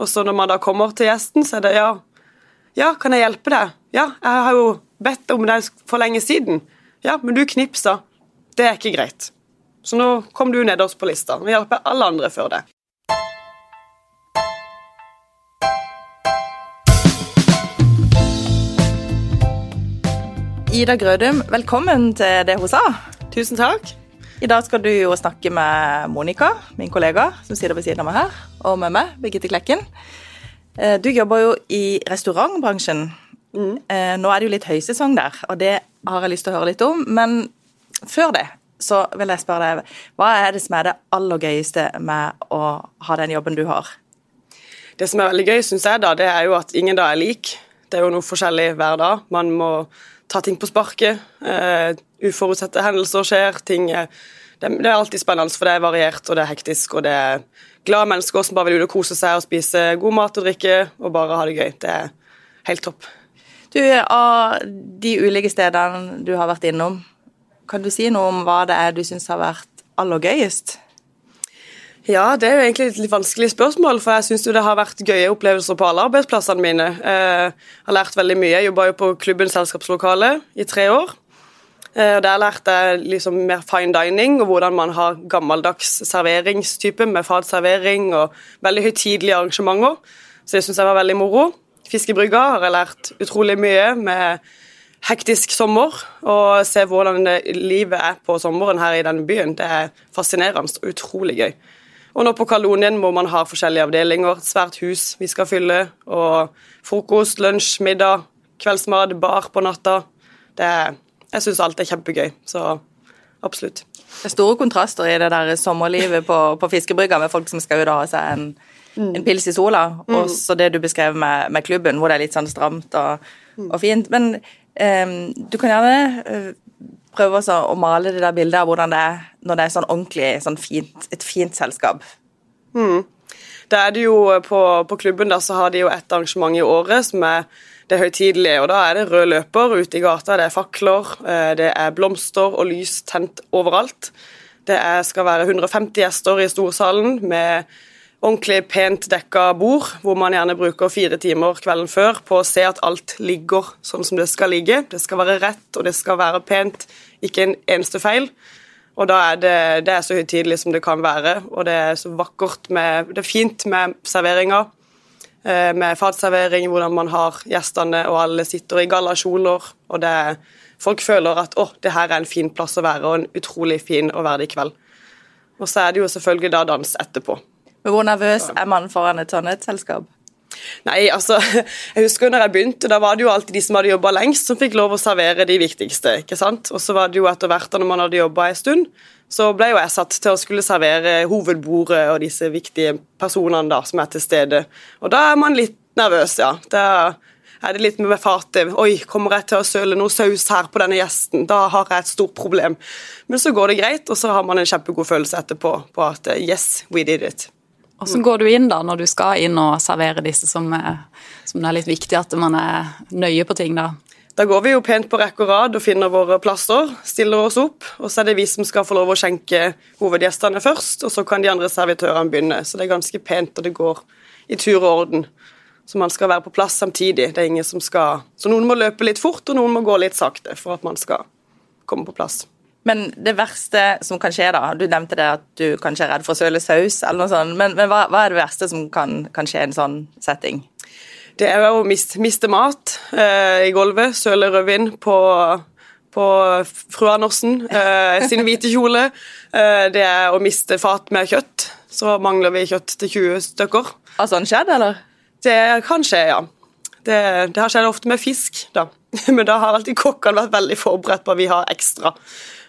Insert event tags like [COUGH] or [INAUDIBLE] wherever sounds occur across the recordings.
Og så når man da kommer til gjesten, så er det ja, ja, kan jeg hjelpe deg? Ja, jeg har jo bedt om det for lenge siden. Ja, men du knipsa. Det er ikke greit. Så nå kom du nederst på lista. Vi hjelper alle andre før det. Ida Grødum, velkommen til det hun sa. Tusen takk. I dag skal du jo snakke med Monica, min kollega, som sitter ved siden av meg her, og med meg, Birgitte Klekken. Eh, du jobber jo i restaurantbransjen. Mm. Eh, nå er det jo litt høysesong der, og det har jeg lyst til å høre litt om. Men før det så vil jeg spørre deg, hva er det som er det aller gøyeste med å ha den jobben du har? Det som er veldig gøy, syns jeg, da, det er jo at ingen dag er lik. Det er jo noe forskjellig hver dag. Man må ta ting på sparket. Uforutsette hendelser skjer. ting det, det, er alltid spennende, for det er variert og det er hektisk. og det er glade mennesker som bare vil ut og kose seg og spise god mat og drikke og bare ha det gøy. Det er helt topp. Du, Av de ulike stedene du har vært innom, kan du si noe om hva det er du syns har vært aller gøyest? Ja, det er jo egentlig et litt vanskelig spørsmål, for jeg syns det har vært gøye opplevelser på alle arbeidsplassene mine. Jeg har lært veldig mye. Jeg jobba jo på klubbens selskapslokale i tre år. Eh, der lærte jeg liksom mer fine dining og hvordan man har gammeldags serveringstype med fadservering og veldig høytidelige arrangementer. Så det syns jeg var veldig moro. Fiskebrygga har jeg lært utrolig mye med hektisk sommer. Og se hvordan livet er på sommeren her i denne byen. Det er fascinerende og utrolig gøy. Og nå på Kalonien må man ha forskjellige avdelinger. Et svært hus vi skal fylle. Og frokost, lunsj, middag, kveldsmat, bar på natta. Det er, jeg syns alt er kjempegøy. Så absolutt. Det er store kontraster i det der sommerlivet på, på fiskebrygga med folk som skal ut og ha seg en, mm. en pils i sola, mm. og så det du beskrev med, med, klubben, hvor det er litt sånn stramt og, mm. og fint. Men um, du kan gjerne uh, prøve å male det der bildet av hvordan det er når det er sånn ordentlig sånn fint, et fint selskap. Mm. Da er det jo eh, på, på, klubben da, så har de jo et arrangement i året som er det er høytidelig. og Da er det rød løper ute i gata, det er fakler, eh, det er blomster og lys tent overalt. Det er, skal være 150 gjester i storsalen med ordentlig pent dekka bord, hvor man gjerne bruker fire timer kvelden før på å se at alt ligger sånn som det skal ligge. Det skal være rett, og det skal være pent, ikke en eneste feil. Og da er det, det er så høytidelig som det kan være, og det er så vakkert med Det er fint med serveringa, eh, med fatservering, hvordan man har gjestene, og alle sitter i gallakjoler. og Folk føler at å, det her er en fin plass å være, og en utrolig fin og verdig kveld. Og så er det jo selvfølgelig da dans etterpå. Men Hvor nervøs er man foran et sånt selskap? Nei, altså, [LAUGHS] jeg husker når jeg begynte, da var det jo alltid de som hadde jobba lengst, som fikk lov å servere de viktigste. ikke sant? Og så var det jo etter hvert, når man hadde jobba en stund, så ble jo jeg satt til å skulle servere hovedbordet og disse viktige personene da, som er til stede. Og da er man litt nervøs, ja. Da er det litt med fatet. Oi, kommer jeg til å søle noe saus her på denne gjesten? Da har jeg et stort problem. Men så går det greit, og så har man en kjempegod følelse etterpå på at yes, we did it. Hvordan går du inn da, når du skal inn og servere disse som, som det er litt viktig at man er nøye på ting da? Da går vi jo pent på rekke og rad og finner våre plasser, stiller oss opp. Og så er det vi som skal få lov å skjenke hovedgjestene først, og så kan de andre servitørene begynne. Så det er ganske pent, og det går i tur og orden. Så man skal være på plass samtidig. Det er ingen som skal Så noen må løpe litt fort, og noen må gå litt sakte for at man skal komme på plass. Men det verste som kan skje, da Du nevnte det at du kanskje er redd for å søle saus, eller noe sånt. Men, men hva, hva, er det verste som kan, kan, skje i en sånn setting? Det er å miste, miste mat eh, i gulvet. Søle rødvin på, på fru Andersen eh, sin hvite kjole. Eh, det er å miste fat med kjøtt. Så mangler vi kjøtt til 20 stykker. Har sånn skjedd, eller? Det kan skje, ja. Det, det har skjedd ofte med fisk, da. [LAUGHS] Men da har alltid kokkene vært veldig forberedt på at vi har ekstra.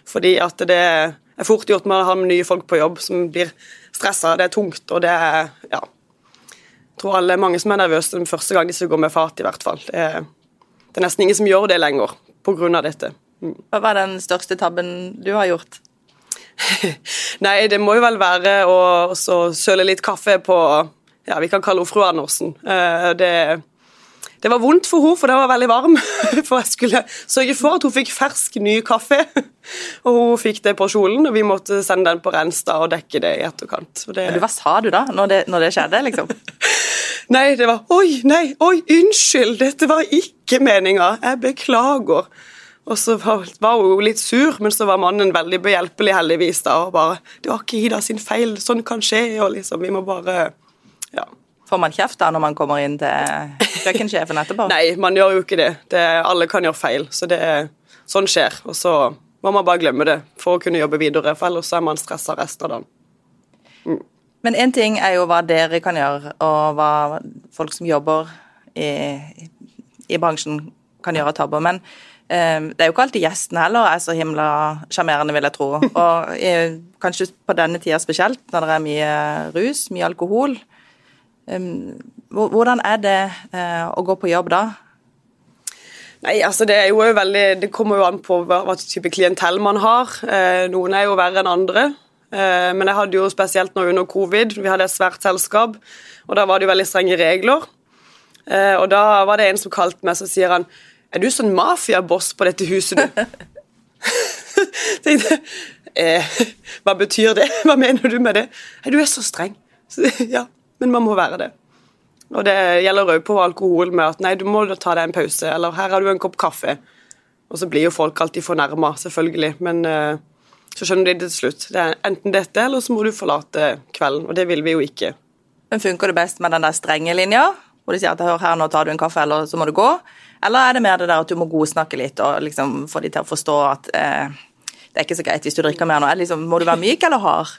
Fordi at det er fort gjort med å ha nye folk på jobb som blir stressa. Det er tungt, og det er Ja. Jeg tror alle mange som er nervøse den første gang de skal gå med fat, i hvert fall. Det er, det er nesten ingen som gjør det lenger pga. dette. Mm. Hva var den største tabben du har gjort? [LAUGHS] Nei, det må jo vel være å søle litt kaffe på Ja, vi kan kalle henne fru Andersen. det det det var vondt for henne, for det var veldig varm. [LAUGHS] For jeg skulle sørge for at hun fikk fersk, ny kaffe. [LAUGHS] Og hun fikk det på kjolen, og vi måtte sende den på Renstad og dekke det i etterkant. Det... Hva sa du da, når det, når det skjedde, liksom? [LAUGHS] Nei, det var Oi, nei, oi, unnskyld, dette var ikke meninga. Jeg beklager. Og så var, var hun litt sur, men så var mannen veldig behjelpelig, heldigvis. da, og bare 'Det var ikke Ida sin feil. Sånn kan skje.' og liksom, Vi må bare Ja. Får man kjeft da når man kommer inn til kjøkkensjefen etterpå? [LAUGHS] Nei, man gjør jo ikke det. det alle kan gjøre feil. Så det, sånn skjer. Og så må man bare glemme det for å kunne jobbe videre, for ellers er man stressa resten av dagen. Mm. Men én ting er jo hva dere kan gjøre, og hva folk som jobber i, i bransjen kan gjøre tabber. Men Ehm, det er jo ikke alltid gjestene heller er så himla sjarmerende, vil jeg tro. [LAUGHS] Og kanskje på denne tida spesielt, når det er mye rus, mye alkohol. Hvordan er det eh, å gå på jobb da? Nei, altså Det er jo veldig, det kommer jo an på hva type klientell man har. Eh, noen er jo verre enn andre. Eh, men jeg hadde jo spesielt nå under covid, vi hadde et svært selskap, og da var det jo veldig strenge regler. Og da var det en som kalte meg, så sier han er du sånn mafiaboss på dette huset, du? [LAUGHS] Tenkte eh, Hva betyr det? Hva mener du med det? Du er så streng. [LAUGHS] Så, ja, men man må være det. Og det gjelder òg på alkohol med at nei, du må ta deg en pause, eller her har du en kopp kaffe. Og så blir jo folk alltid fornærma, selvfølgelig, men uh, så skjønner de det til slutt. Det er enten dette, eller så må du forlate kvelden, og det vil vi jo ikke. Men Funker det best med den der strenge linja, hvor de sier at hør her, nå tar du en kaffe, eller så må du gå? Eller er det mer det der at du må godsnakke litt og liksom få de til å forstå at eh, det er ikke så greit hvis du drikker mer nå? Liksom, må du være myk eller hard?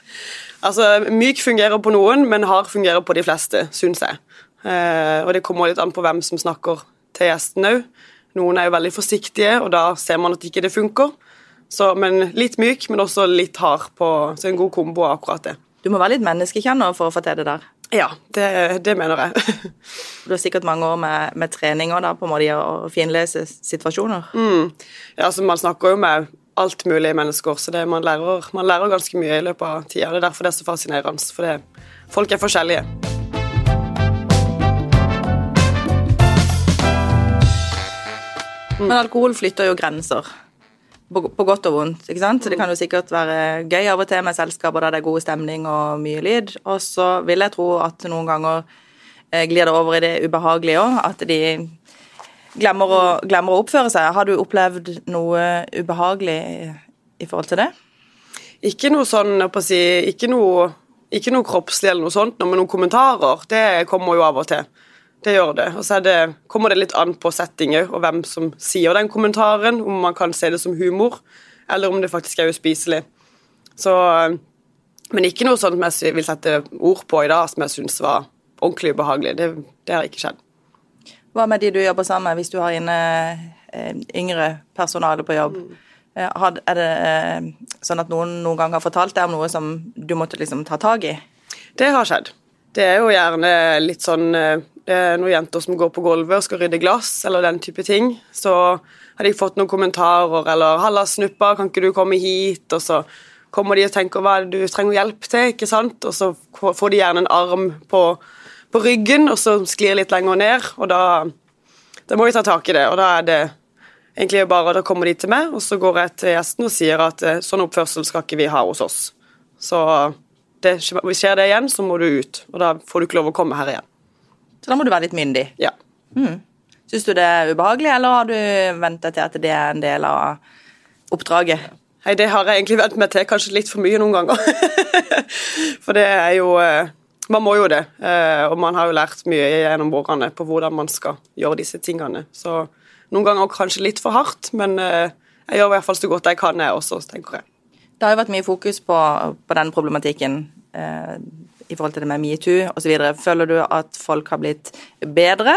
Altså, Myk fungerer på noen, men hard fungerer på de fleste, syns jeg. Eh, og det kommer litt an på hvem som snakker til gjesten òg. Noen er jo veldig forsiktige, og da ser man at ikke det funker. Så, men litt myk, men også litt hard på Så en god kombo av akkurat det. Du må være litt menneskekjenner for å få til det der? Ja, det, det mener jeg. du har sikkert mange år med, med treninger da, på en måte å finlese situasjoner? Mm. Ja, altså Man snakker jo med alt mulig mennesker, så det, man, lærer, man, lærer, ganske mye i løpet av tida. Det er derfor det er så fascinerende, for det, folk er forskjellige. Men alkohol flytter jo grenser på, på, godt og vondt. ikke sant? Det kan jo sikkert være gøy av og til med selskaper der det er god stemning og mye lyd. Og så vil jeg tro at noen ganger eh, glir det over i det ubehagelige òg. At de glemmer å, glemmer å, oppføre seg. Har du opplevd noe ubehagelig i, forhold til det? Ikke noe sånn, jeg å si, ikke noe, ikke noe kroppslig eller noe sånt, men noen kommentarer. Det kommer jo av og til. Det gjør det. Og så det, kommer det litt an på settinger og hvem som sier den kommentaren, om man kan se det som humor, eller om det faktisk er uspiselig. Så, men ikke noe sånt jeg vil sette ord på i dag som jeg syns var ordentlig ubehagelig. Det, det, har ikke skjedd. Hva med de du jobber sammen med, hvis du har inne eh, yngre personale på jobb? Mm. Eh, er det eh, sånn at noen noen gang har fortalt deg om noe som du måtte liksom ta tak i? Det har skjedd. Det er jo gjerne litt sånn det er noen jenter som går på gulvet og skal rydde glass, eller den type ting, så har de fått noen kommentarer eller 'Halla, snuppa, kan ikke du komme hit?' Og så kommer de og tenker 'Hva er det du trenger hjelp til?' ikke sant? Og så får de gjerne en arm på, på ryggen, og så sklir litt lenger ned, og da, da må vi ta tak i det. Og da er det egentlig bare Da kommer de til meg, og så går jeg til gjesten og sier at eh, sånn oppførsel skal ikke vi ha hos oss. Så det, skjer det igjen, så må du ut, og da får du ikke lov å komme her igjen. Så da må du være litt myndig. Ja. Mm. Syns du det er ubehagelig, eller har du venta til at det er en del av oppdraget? Nei, det har jeg egentlig vent meg til kanskje litt for mye noen ganger. [LAUGHS] for det er jo eh, Man må jo det. Eh, og man har jo lært mye gjennom årene på hvordan man skal gjøre disse tingene. Så noen ganger kanskje litt for hardt, men eh, jeg gjør i hvert fall så godt jeg kan, jeg også, tenker jeg. Det har jo vært mye fokus på, på den problematikken i forhold til det med metoo osv. Føler du at folk har blitt bedre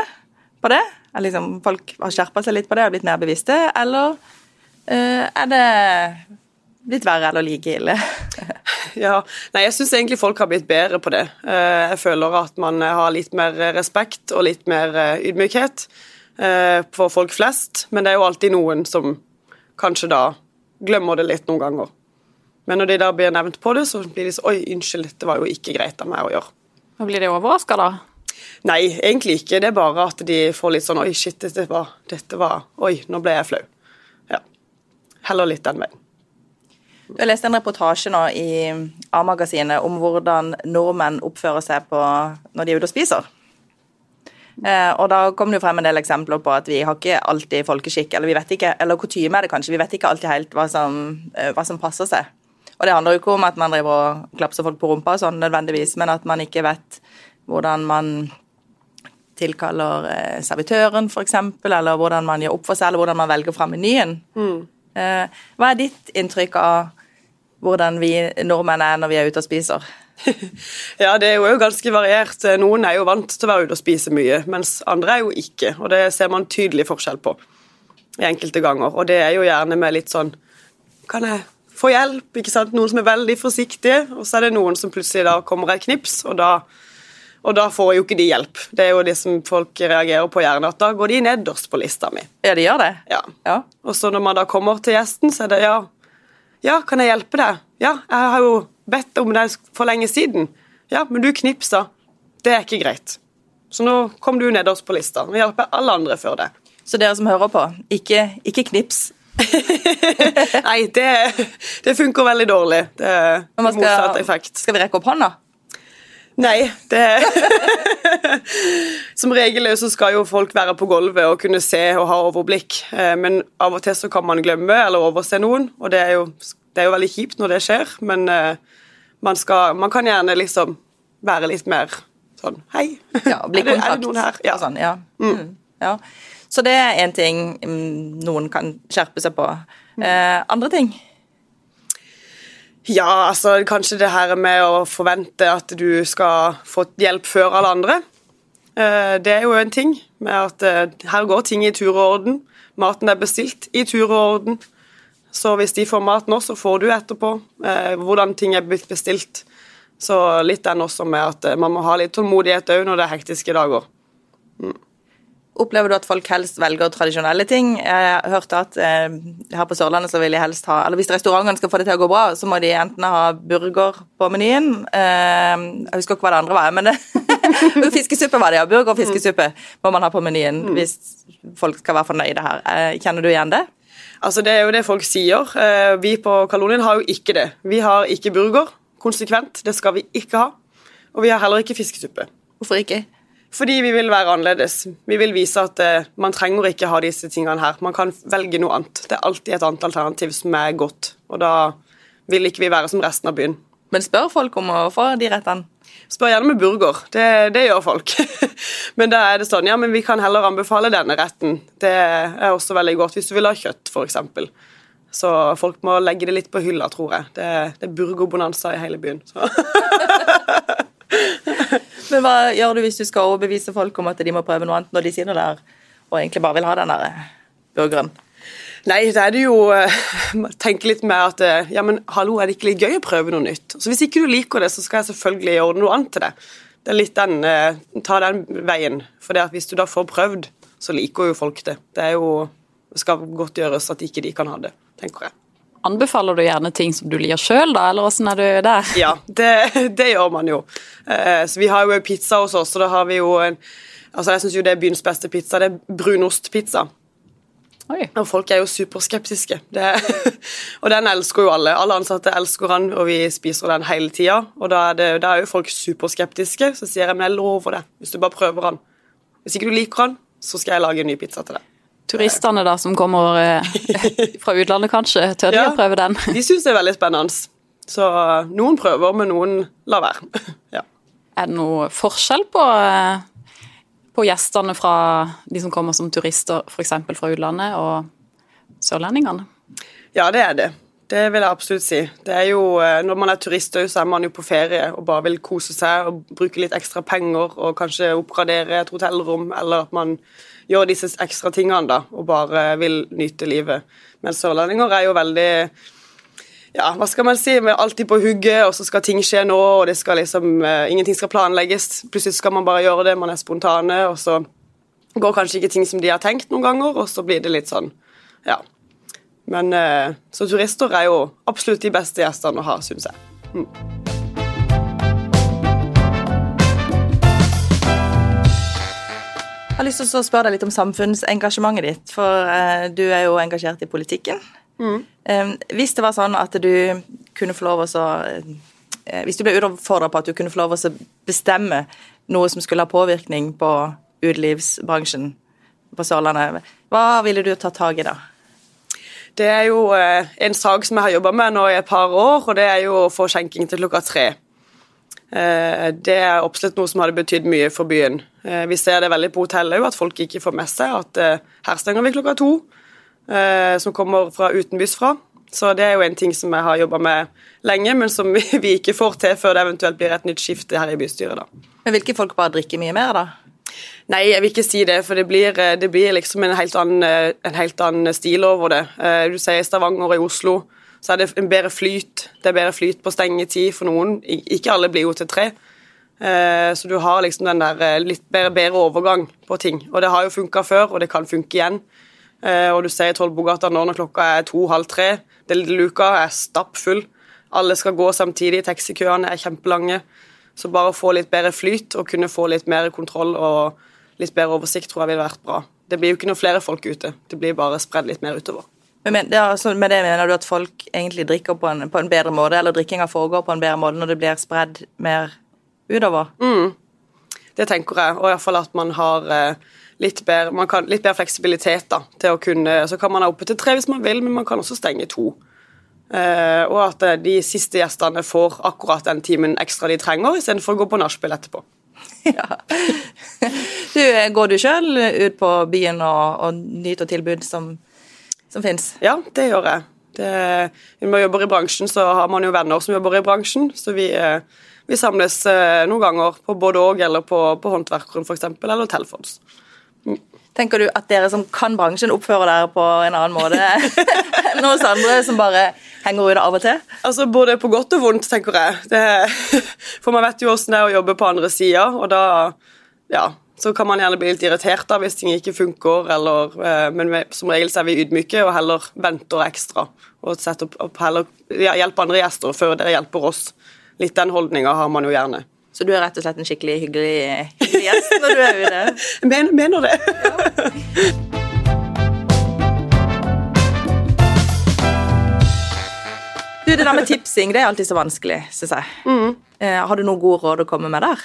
på det? Liksom, folk har skjerpa seg litt på det og blitt mer bevisste, eller eh, er det blitt verre eller like ille? [LAUGHS] ja, nei, Jeg syns egentlig folk har blitt bedre på det. Uh, jeg føler at man har litt mer respekt og litt mer uh, ydmykhet for folk flest, men det er jo alltid noen som kanskje da glemmer det litt noen ganger. Men når de da blir nevnt på det, så blir de sånn Oi, unnskyld, det var jo ikke greit av meg å gjøre. Og Blir de overraska, da? Nei, egentlig ikke. Det er bare at de får litt sånn Oi, shit, dette var, dette var Oi, nå ble jeg flau. Ja. Heller litt den veien. Du har lest en reportasje nå i A-magasinet om hvordan nordmenn oppfører seg på når de er ute og spiser. Eh, og da kom det jo frem en del eksempler på at vi har ikke alltid folkeskikk, eller vi vet ikke, eller kutyme er det kanskje, vi vet ikke alltid helt hva som, eh, hva som passer seg. Og det handler jo ikke om at man driver og klapser folk på rumpa og sånn nødvendigvis, men at man ikke vet hvordan man tilkaller eh, servitøren, f.eks., eller hvordan man gjør opp for seg, eller hvordan man velger fra menyen. Mm. Eh, hva er ditt inntrykk av hvordan vi nordmenn er når vi er ute og spiser? [LAUGHS] ja, det er jo ganske variert. Noen er jo vant til å være ute og spise mye, mens andre er jo ikke. Og det ser man tydelig forskjell på i enkelte ganger. Og det er jo gjerne med litt sånn Kan jeg få hjelp? ikke sant? Noen som er veldig forsiktige, og så er det noen som plutselig da kommer et knips, og da, og da får jo ikke de hjelp. Det er jo det som folk reagerer på gjerne, at da går de nederst på lista mi. Ja, de gjør det? Ja. ja. Og så når man da kommer til gjesten, så er det ja, ja, kan jeg hjelpe deg? Ja, jeg har jo bedt om det for lenge siden. Ja, men du knipsa. Det er ikke greit. Så nå kom du nederst på lista. Nå hjelper alle andre før det. Så dere som hører på, ikke, ikke knips. [LAUGHS] Nei, det, det, funker veldig dårlig. Det er motsatt effekt. Skal vi rekke opp hånda? Nei, det [LAUGHS] Som regel så skal jo folk være på gulvet og kunne se og ha overblikk, eh, men av og til så kan man glemme eller overse noen, og det er jo, det er jo veldig kjipt når det skjer, men uh, man, skal, man kan gjerne liksom være litt mer sånn Hei, ja, bli [LAUGHS] er, det, er det noen her? Ja. Sånn, ja. Mm. mm. ja. Så det er én ting mm, noen kan skjerpe seg på. Eh, andre ting? Ja, altså kanskje det her med å forvente at du skal få hjelp før alle andre. Eh, det er jo en ting med at eh, her går ting i tur og orden. Maten er bestilt i tur og orden. Så hvis de får mat nå, så får du etterpå eh, hvordan ting er blitt bestilt. Så litt den også med at man må ha litt tålmodighet òg når det er hektiske dager. Mm. Opplever du at folk helst velger tradisjonelle ting? Jeg hørte at eh, her på Sørlandet så vil de helst ha Eller hvis restaurantene skal få det til å gå bra, så må de enten ha burger på menyen eh, Jeg husker ikke hva det andre var, men [LAUGHS] det, fiskesuppe var det, ja. Burger og fiskesuppe må man ha på menyen mm. hvis folk skal være fornøyde her. Eh, kjenner du igjen det? Altså Det er jo det folk sier. Eh, vi på Kalonien har jo ikke det. Vi har ikke burger. Konsekvent. Det skal vi ikke ha. Og vi har heller ikke fiskesuppe. Hvorfor ikke? Fordi vi vil være annerledes. Vi vil vise at eh, man trenger ikke ha disse tingene her. Man kan velge noe annet. Det er alltid et annet alternativ som er godt. Og da vil ikke vi være som resten av byen. Men spør folk om å få de rettene? Spør gjerne med burger. Det, det gjør folk. [LAUGHS] men da er det sånn, ja, men vi kan heller anbefale denne retten. Det er også veldig godt hvis du vil ha kjøtt, f.eks. Så folk må legge det litt på hylla, tror jeg. Det, det er burgerbonanza i hele byen. [LAUGHS] Men hva gjør du hvis du skal overbevise folk om at de må prøve noe annet når de sier noe der og egentlig bare vil ha den der eh, burgeren? Nei, det er det jo uh, Tenke litt mer at uh, ja, men hallo, er det ikke litt gøy å prøve noe nytt? Så Hvis ikke du liker det, så skal jeg selvfølgelig gjøre noe annet til det. Det er litt den Ta den veien. For hvis du da får prøvd, så liker jo folk det. Det er jo Det skal godt gjøres at ikke de kan ha det, tenker jeg. Anbefaler du gjerne ting som du liker sjøl, da, eller åssen er du der? Ja, det, det gjør man jo. Eh, så vi har jo pizza hos oss, og da har vi jo en Altså, jeg syns jo det er byens beste pizza. Det er brunostpizza. Oi. Og folk er jo superskeptiske. Det, [LAUGHS] og den elsker jo alle. Alle ansatte elsker den, og vi spiser den hele tida. Og da er, det, da er jo folk superskeptiske. Så sier jeg men jeg lover det, hvis du bare prøver den. Hvis ikke du liker den, så skal jeg lage en ny pizza til deg turistene da, som kommer eh, [LAUGHS] fra utlandet, kanskje? Tør de ja, å prøve den? [LAUGHS] de syns det er veldig spennende. Så eh, noen prøver, men noen lar være. [LAUGHS] ja. Er det noe forskjell på, eh, på, gjestene fra de som kommer som turister, f.eks. fra utlandet, og sørlendingene? Ja, det er det. Det vil jeg absolutt si. Det er jo, Når man er turist, så er man jo på ferie og bare vil kose seg og bruke litt ekstra penger og kanskje oppgradere et hotellrom, eller at man gjør disse ekstra tingene da, og bare vil nyte livet. Men sørlendinger er jo veldig ja, hva skal man si, vi er alltid på hugget, og så skal ting skje nå, og skal liksom, uh, ingenting skal planlegges. Plutselig skal man bare gjøre det, man er spontane, og så går kanskje ikke ting som de har tenkt noen ganger, og så blir det litt sånn, ja. Men eh, så turister er jo absolutt de beste gjestene å ha, syns jeg. Mm. Jeg har lyst til å spørre deg litt om samfunnsengasjementet ditt, for eh, du er jo engasjert i politikken. Mm. Eh, hvis det var sånn at du kunne få lov å uh, Hvis du ble utfordra på at du kunne få lov å bestemme noe som skulle ha påvirkning på utelivsbransjen på Sørlandet. Hva ville du tatt tak i da? Det er jo eh, en sak som jeg har jobba med nå i et par år, og det er jo å få skjenking til klokka tre. Eh, det er absolutt noe som hadde betydd mye for byen. Eh, vi ser det veldig på hotellet at folk ikke får med seg at her stenger vi klokka to, som kommer fra utenbys fra. Så det er jo en ting som jeg har jobba med lenge, men som [LAUGHS] vi ikke får til før det eventuelt blir et nytt skifte her i bystyret. da. Men vil ikke folk bare drikke mye mer, da? Nei, jeg vil ikke si det, for det blir, eh, det blir liksom en helt, annen, eh, en helt annen stil over det. Eh, Du sier Stavanger og i Oslo, så er det en bedre flyt. Det er bedre flyt på stengetid for noen. Ikke alle blir jo til tre. Så du har liksom den der litt bedre, bedre overgang på ting. Og det har jo funka før, og det kan funke igjen. Og du ser i Tollbugata nå når klokka er to-halv tre. Den lille luka er stappfull. Alle skal gå samtidig, taxikøene er kjempelange. Så bare å få litt bedre flyt og kunne få litt mer kontroll og litt bedre oversikt tror jeg ville vært bra. Det blir jo ikke noen flere folk ute, det blir bare spredd litt mer utover. Men, altså, med det mener du at folk egentlig drikker på en, på en bedre måte, eller drikkinga foregår på en bedre måte når det blir spredd mer utover? Mm. Det tenker jeg, og iallfall at man har eh, litt bedre, man kan, litt bedre fleksibilitet da, til å kunne Så kan man ha oppe til tre hvis man vil, men man kan også stenge to. Eh, og at eh, de siste gjestene får akkurat den timen ekstra de trenger, istedenfor å gå på nachspiel etterpå. [LAUGHS] Ja. Du, går du sjøl ut på byen og, og nyter tilbud som, som fins? Ja, det gjør jeg. Det, når man jobber i bransjen, så har man jo venner som jobber i bransjen, så vi, eh, vi samles noen ganger på både og eller på, på Håndverkeren f.eks., eller Telfons. Tenker du at dere som kan bransjen, oppfører dere på en annen måte enn oss andre som bare henger ut av og til? Altså Både på godt og vondt, tenker jeg. Det, for man vet jo hvordan det er å jobbe på andre sida, og da ja, så kan man gjerne bli litt irritert da hvis ting ikke funker, eller, eh, men vi, som regel så er vi ydmyke og heller venter ekstra. Og opp, opp heller ja, hjelper andre gjester før dere hjelper oss. Litt den holdninga har man jo gjerne. Så du er rett og slett en skikkelig hyggelig, hyggelig gjest når du er ute? [LAUGHS] Men, mener det. Du, Det der med tipsing det er alltid så vanskelig, syns jeg. Mm. har du noen gode råd å komme med der?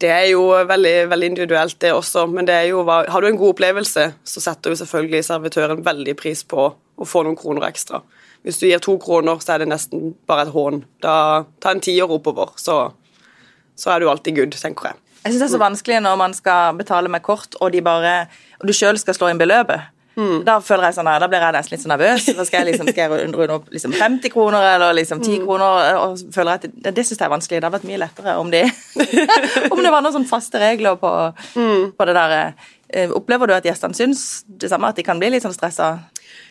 Det er jo veldig, veldig individuelt, det også. Men det jo, har du en god opplevelse, så setter jo selvfølgelig servitøren veldig pris på å få noen kroner ekstra. Hvis du gir to kroner, så er det nesten bare et hån. Da Ta en tier oppover, så, så er du alltid good, tenker jeg. Jeg synes det er så vanskelig når man skal betale med kort, og, de bare, og du sjøl skal slå inn beløpet. Da føler jeg sånn, da blir jeg nesten litt så nervøs. Da skal jeg liksom, skal jeg runde opp liksom 50 kroner eller liksom 10 kroner. og føler at Det, det syns jeg er vanskelig. Det hadde vært mye lettere om, de, [LAUGHS] [LAUGHS] om det var noen sånn faste regler på, på det der. Eh, Opplever du at gjestene syns det samme, at de kan bli litt sånn stressa?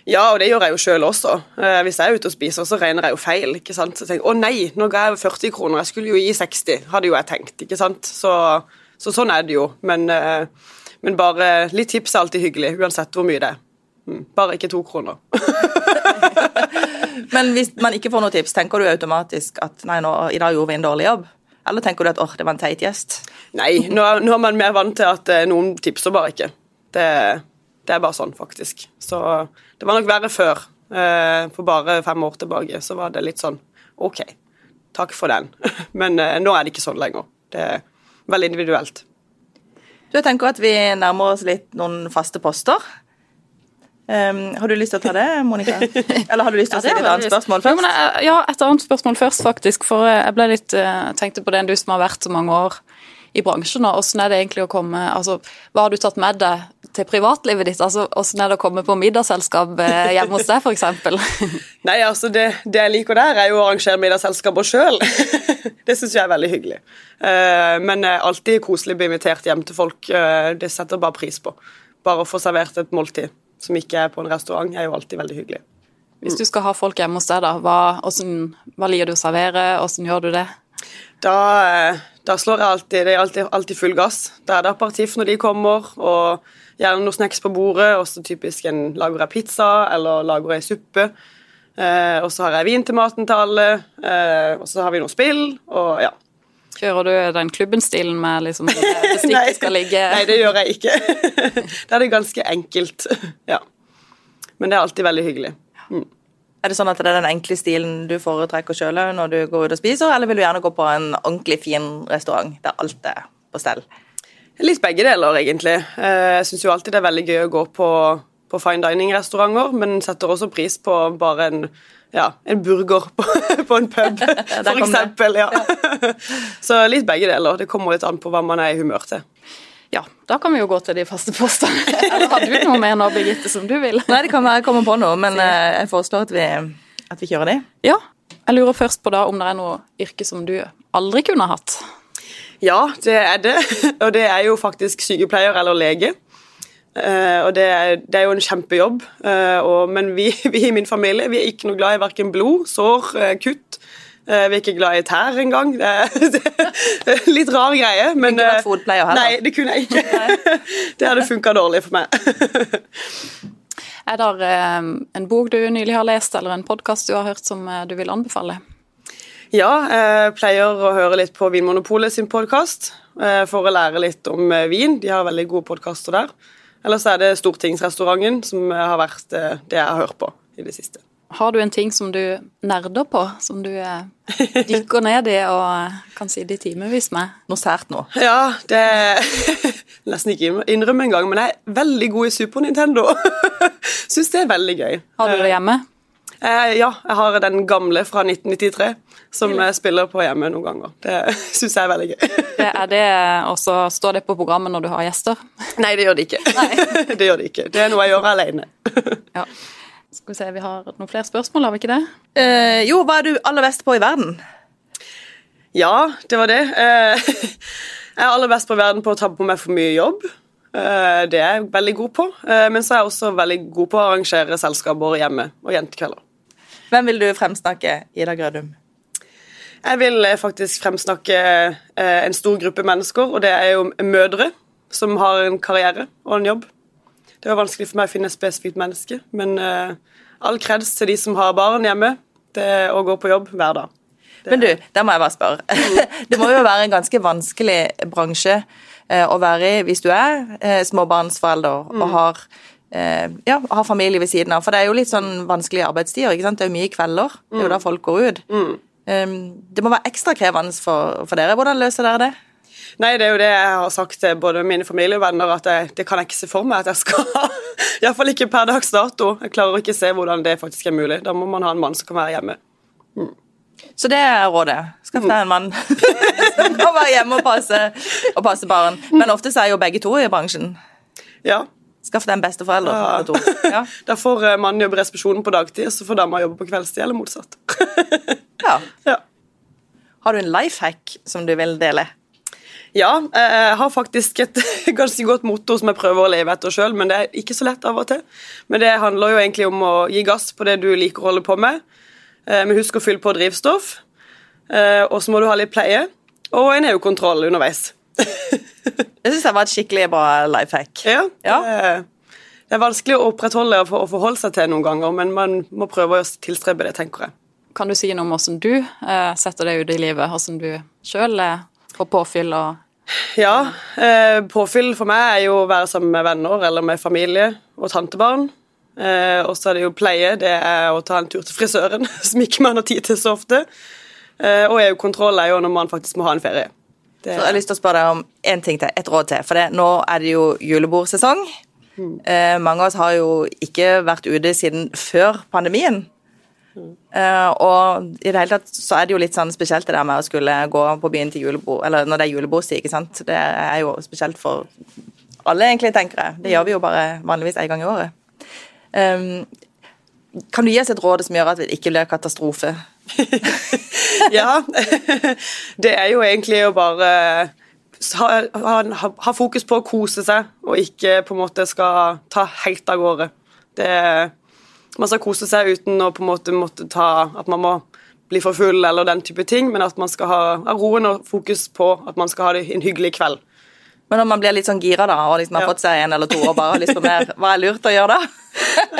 Ja, og det gjør jeg jo sjøl også. Eh, hvis jeg er ute og spiser, så regner jeg jo feil. ikke sant? Så tenker jeg, Å nei, nå ga jeg 40 kroner, jeg skulle jo gi 60, hadde jo jeg tenkt. ikke sant? Så, så sånn er det jo. Men, eh, men bare litt tips er alltid hyggelig, uansett hvor mye det er. Mm, Bare ikke to kroner. [LAUGHS] Men hvis man ikke får noe tips, tenker du automatisk at nei, nå, i dag gjorde vi en dårlig jobb? Eller tenker du at åh, det var en teit gjest? Nei, nå, nå er man mer vant til at eh, noen tipser bare ikke. Det, det er bare sånn, faktisk. Så det var nok verre før. Eh, For bare fem år tilbake så var det litt sånn OK, takk for den. [LAUGHS] Men eh, nå er det ikke sånn lenger. Det er veldig individuelt. Du, jeg tenker at vi nærmer oss litt noen faste poster. Um, har du lyst til å ta det, Monica? [LAUGHS] Eller har du lyst til å stille et annet spørsmål Ja, først? men, jeg- ja, et annet spørsmål først, faktisk. For jeg ble litt, uh, tenkte på det du som har vært så mange år i bransjen. og Hvordan er det egentlig å komme altså, Hva har du tatt med deg til privatlivet ditt? altså Hvordan er det å komme på middagsselskap eh, hjemme hos deg, f.eks.? [LAUGHS] Nei, altså det, det jeg liker der, er jo å arrangere middagsselskaper sjøl. [LAUGHS] det syns jeg er veldig hyggelig. Eh, men eh, alltid koselig å bli invitert hjem til folk. det setter jeg bare pris på. Bare å få servert et måltid som ikke er på en restaurant, er jo alltid veldig hyggelig. Hvis du skal ha folk hjemme hos deg, da, hva, hvordan, hva liker du å servere? Hvordan gjør du det? Da, da slår jeg alltid Det er alltid, alltid full gass. Da er det aperitif når de kommer, og gjerne noen snacks på bordet. Og så typisk en lager jeg pizza, eller lager jeg suppe. Eh, og så har jeg vin til maten til alle, eh, og så har vi noe spill, og ja. Kjører du den klubben-stilen med liksom det [LAUGHS] nei, skal ligge nei, det gjør jeg ikke. [LAUGHS] da er det ganske enkelt. [LAUGHS] ja. Men det er alltid veldig hyggelig. Er det sånn at det er den enkle stilen du foretrekker sjøl når du går ut og spiser, eller vil du gjerne gå på en ordentlig fin restaurant der alt er på stell? Litt begge deler, egentlig. Eh, jeg syns jo alltid det er veldig gøy å gå på, på fine dining-restauranter, men setter også pris på bare en, ja, en burger på, [LAUGHS] på en pub, [LAUGHS] for eksempel. Ja. [LAUGHS] Så litt begge deler. Det kommer litt an på hva man er i humør til. Ja, da kan vi jo gå til de faste postene. Eller har du noe mer nå, Birgitte, som du vil? Nei, det kan være jeg kommer på noe, men eh, jeg foreslår at vi, at vi kjører de. Ja. Jeg lurer først på da om det er noe yrke som du aldri kunne hatt. Ja, det er det. [LAUGHS] Og det er jo faktisk sykepleier eller lege. Uh, og det er, det er jo en kjempejobb. Uh, og, men vi, [LAUGHS] vi i min familie vi er ikke noe glad i verken blod, sår, uh, kutt. Eh, vi er ikke glad i tær engang. Det, [LAUGHS] det er litt rar greie. Men, Kunne vært eh, fotpleier her, da. Nei, det kunne jeg ikke. Det hadde funka dårlig for meg. Er det en bok du nylig har lest, eller en podkast du har hørt som du vil anbefale? Ja, jeg pleier å høre litt på Vinmonopolet sin podkast for å lære litt om eh, vin. De har veldig gode podkaster der. Ellers er det Stortingsrestauranten som har vært eh, det jeg har hørt på i det siste. Har du en ting som du nerder på, som du eh, dykker ned i og eh, kan sitte i timevis med? Noe sært nå. Ja, det [LAUGHS] Nesten ikke innrømme engang, men jeg er veldig god i Super Nintendo. [LAUGHS] Syns det er veldig gøy. Har du det hjemme? Eh, ja, jeg har den gamle fra 1993 som jeg spiller på hjemme noen ganger. Det [LAUGHS] syns jeg er veldig gøy. Er det også Står det på programmet når du har gjester? Nei, det gjør det ikke. [LAUGHS] det gjør det ikke. Det er noe jeg gjør alene. [LAUGHS] Ja. Skal vi se, vi har noen flere spørsmål, har vi ikke det? Eh, jo, hva er du aller best på i verden? Ja, det var det. Eh, Jeg er aller best på verden på å ta på meg for mye jobb. Eh, Det er jeg veldig god på. Eh, Men så er jeg også veldig god på å arrangere selskaper hjemme og jentekvelder. Hvem vil du fremsnakke, Ida Grødum? Jeg vil eh, faktisk fremsnakke eh, en stor gruppe mennesker, og det er jo mødre som har en karriere og en jobb. Det var vanskelig for meg å finne et spesifikt menneske, men eh, all kreds til de som har barn hjemme, det å gå på jobb hver dag. Men du, der må jeg bare spørre. [LAUGHS] Det må jo være en ganske vanskelig bransje å være i hvis du er småbarnsforelder og har, eh, ja, ha familie ved siden av. For det er jo litt sånn vanskelige arbeidstider. ikke sant? Det er jo mye kvelder. Det er jo da folk går ut. Um, det må være ekstra krevende for, for dere. Hvordan løser dere det? Nei, det er jo det jeg har sagt til både mine familievenner, at jeg, det kan jeg ikke se for meg at jeg skal ha. [LAUGHS] Iallfall ikke per dags dato. Jeg klarer ikke se hvordan det faktisk er mulig. Da må man ha en mann som kan være hjemme. Så det er rådet. Skaff deg en mann [LAUGHS] som kan være hjemme og passe, og passe barn. Men ofte er jo begge to i bransjen. Ja. Skaff deg en besteforelder. Ja. to. Ja. [LAUGHS] Da får eh, mannen jobbe resepsjonen på dagtid, så får dama jobbe på kveldstid, eller motsatt. [LAUGHS] ja. ja. Har du en life hack som du vil dele? Ja, jeg har faktisk et [LAUGHS] ganske godt motto som jeg prøver å leve etter sjøl, men det er ikke så lett av og til. Men det handler jo egentlig om å gi gass på det du liker å holde på med. Eh, Men husk å fylle på drivstoff. Eh, Og så må du ha litt pleie. Og en EU-kontroll underveis. Det syns jeg var et skikkelig bra life hack. Ja, Ja. Det, er, det er vanskelig å opprettholde og forholde seg til noen ganger, men man må prøve å tilstrebe det, tenker jeg. Kan du si noe om hvordan du eh, setter deg ut i livet, hvordan du sjøl eh, får påfyll og Ja, eh, påfyll for meg er jo å være sammen med venner eller med familie og tantebarn. Eh, og så er det jo pleie, det er å ta en tur til frisøren, [LAUGHS] som ikke man har tid til så ofte. Eh, og EU-kontroll er jo når man faktisk må ha en ferie. Det, Så jeg har lyst til å spørre deg om en ting til, et råd til. For det, nå er det jo julebordsesong. Eh, mange av oss har jo ikke vært ute siden før pandemien. Eh, og i det hele tatt så er det jo litt sånn spesielt det der med å skulle gå på byen til julebord, eller når det er julebordstid, ikke sant. Det er jo spesielt for alle, egentlig, tenker jeg. Det gjør vi jo bare vanligvis en gang i året. Um, kan du gi oss et råd som gjør at det ikke blir katastrofe? [LAUGHS] ja, [LAUGHS] det er jo egentlig å bare ha, ha, ha fokus på å kose seg, og ikke på en måte skal ta helt av gårde. Det, man skal kose seg uten å på en måte måtte ta At man må bli for full eller den type ting, men at man skal ha, ha roen og fokus på at man skal ha det en hyggelig kveld. Men når man blir litt sånn gira da, og liksom har Ja. fått seg en eller to og bare har lyst på mer, hva er lurt å gjøre da?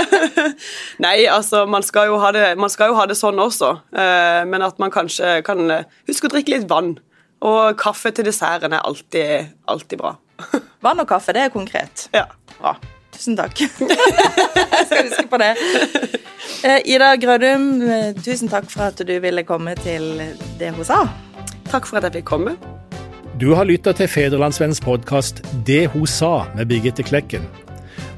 [LAUGHS] Nei, altså, man skal jo ha det, man skal jo ha det sånn også, eh, men at man kanskje kan eh, huske å drikke litt vann. Og kaffe til desserten er alltid, alltid bra. [LAUGHS] Vann og kaffe, det er konkret. ja. Bra. Tusen takk. [LAUGHS] Jeg skal huske på det. Eh, Ida Grødum, tusen takk for at du ville komme til det hun sa. Takk for at jeg fikk komme. Du har lytta til Federlandsvennens podkast 'Det hun sa' med Birgitte Klekken.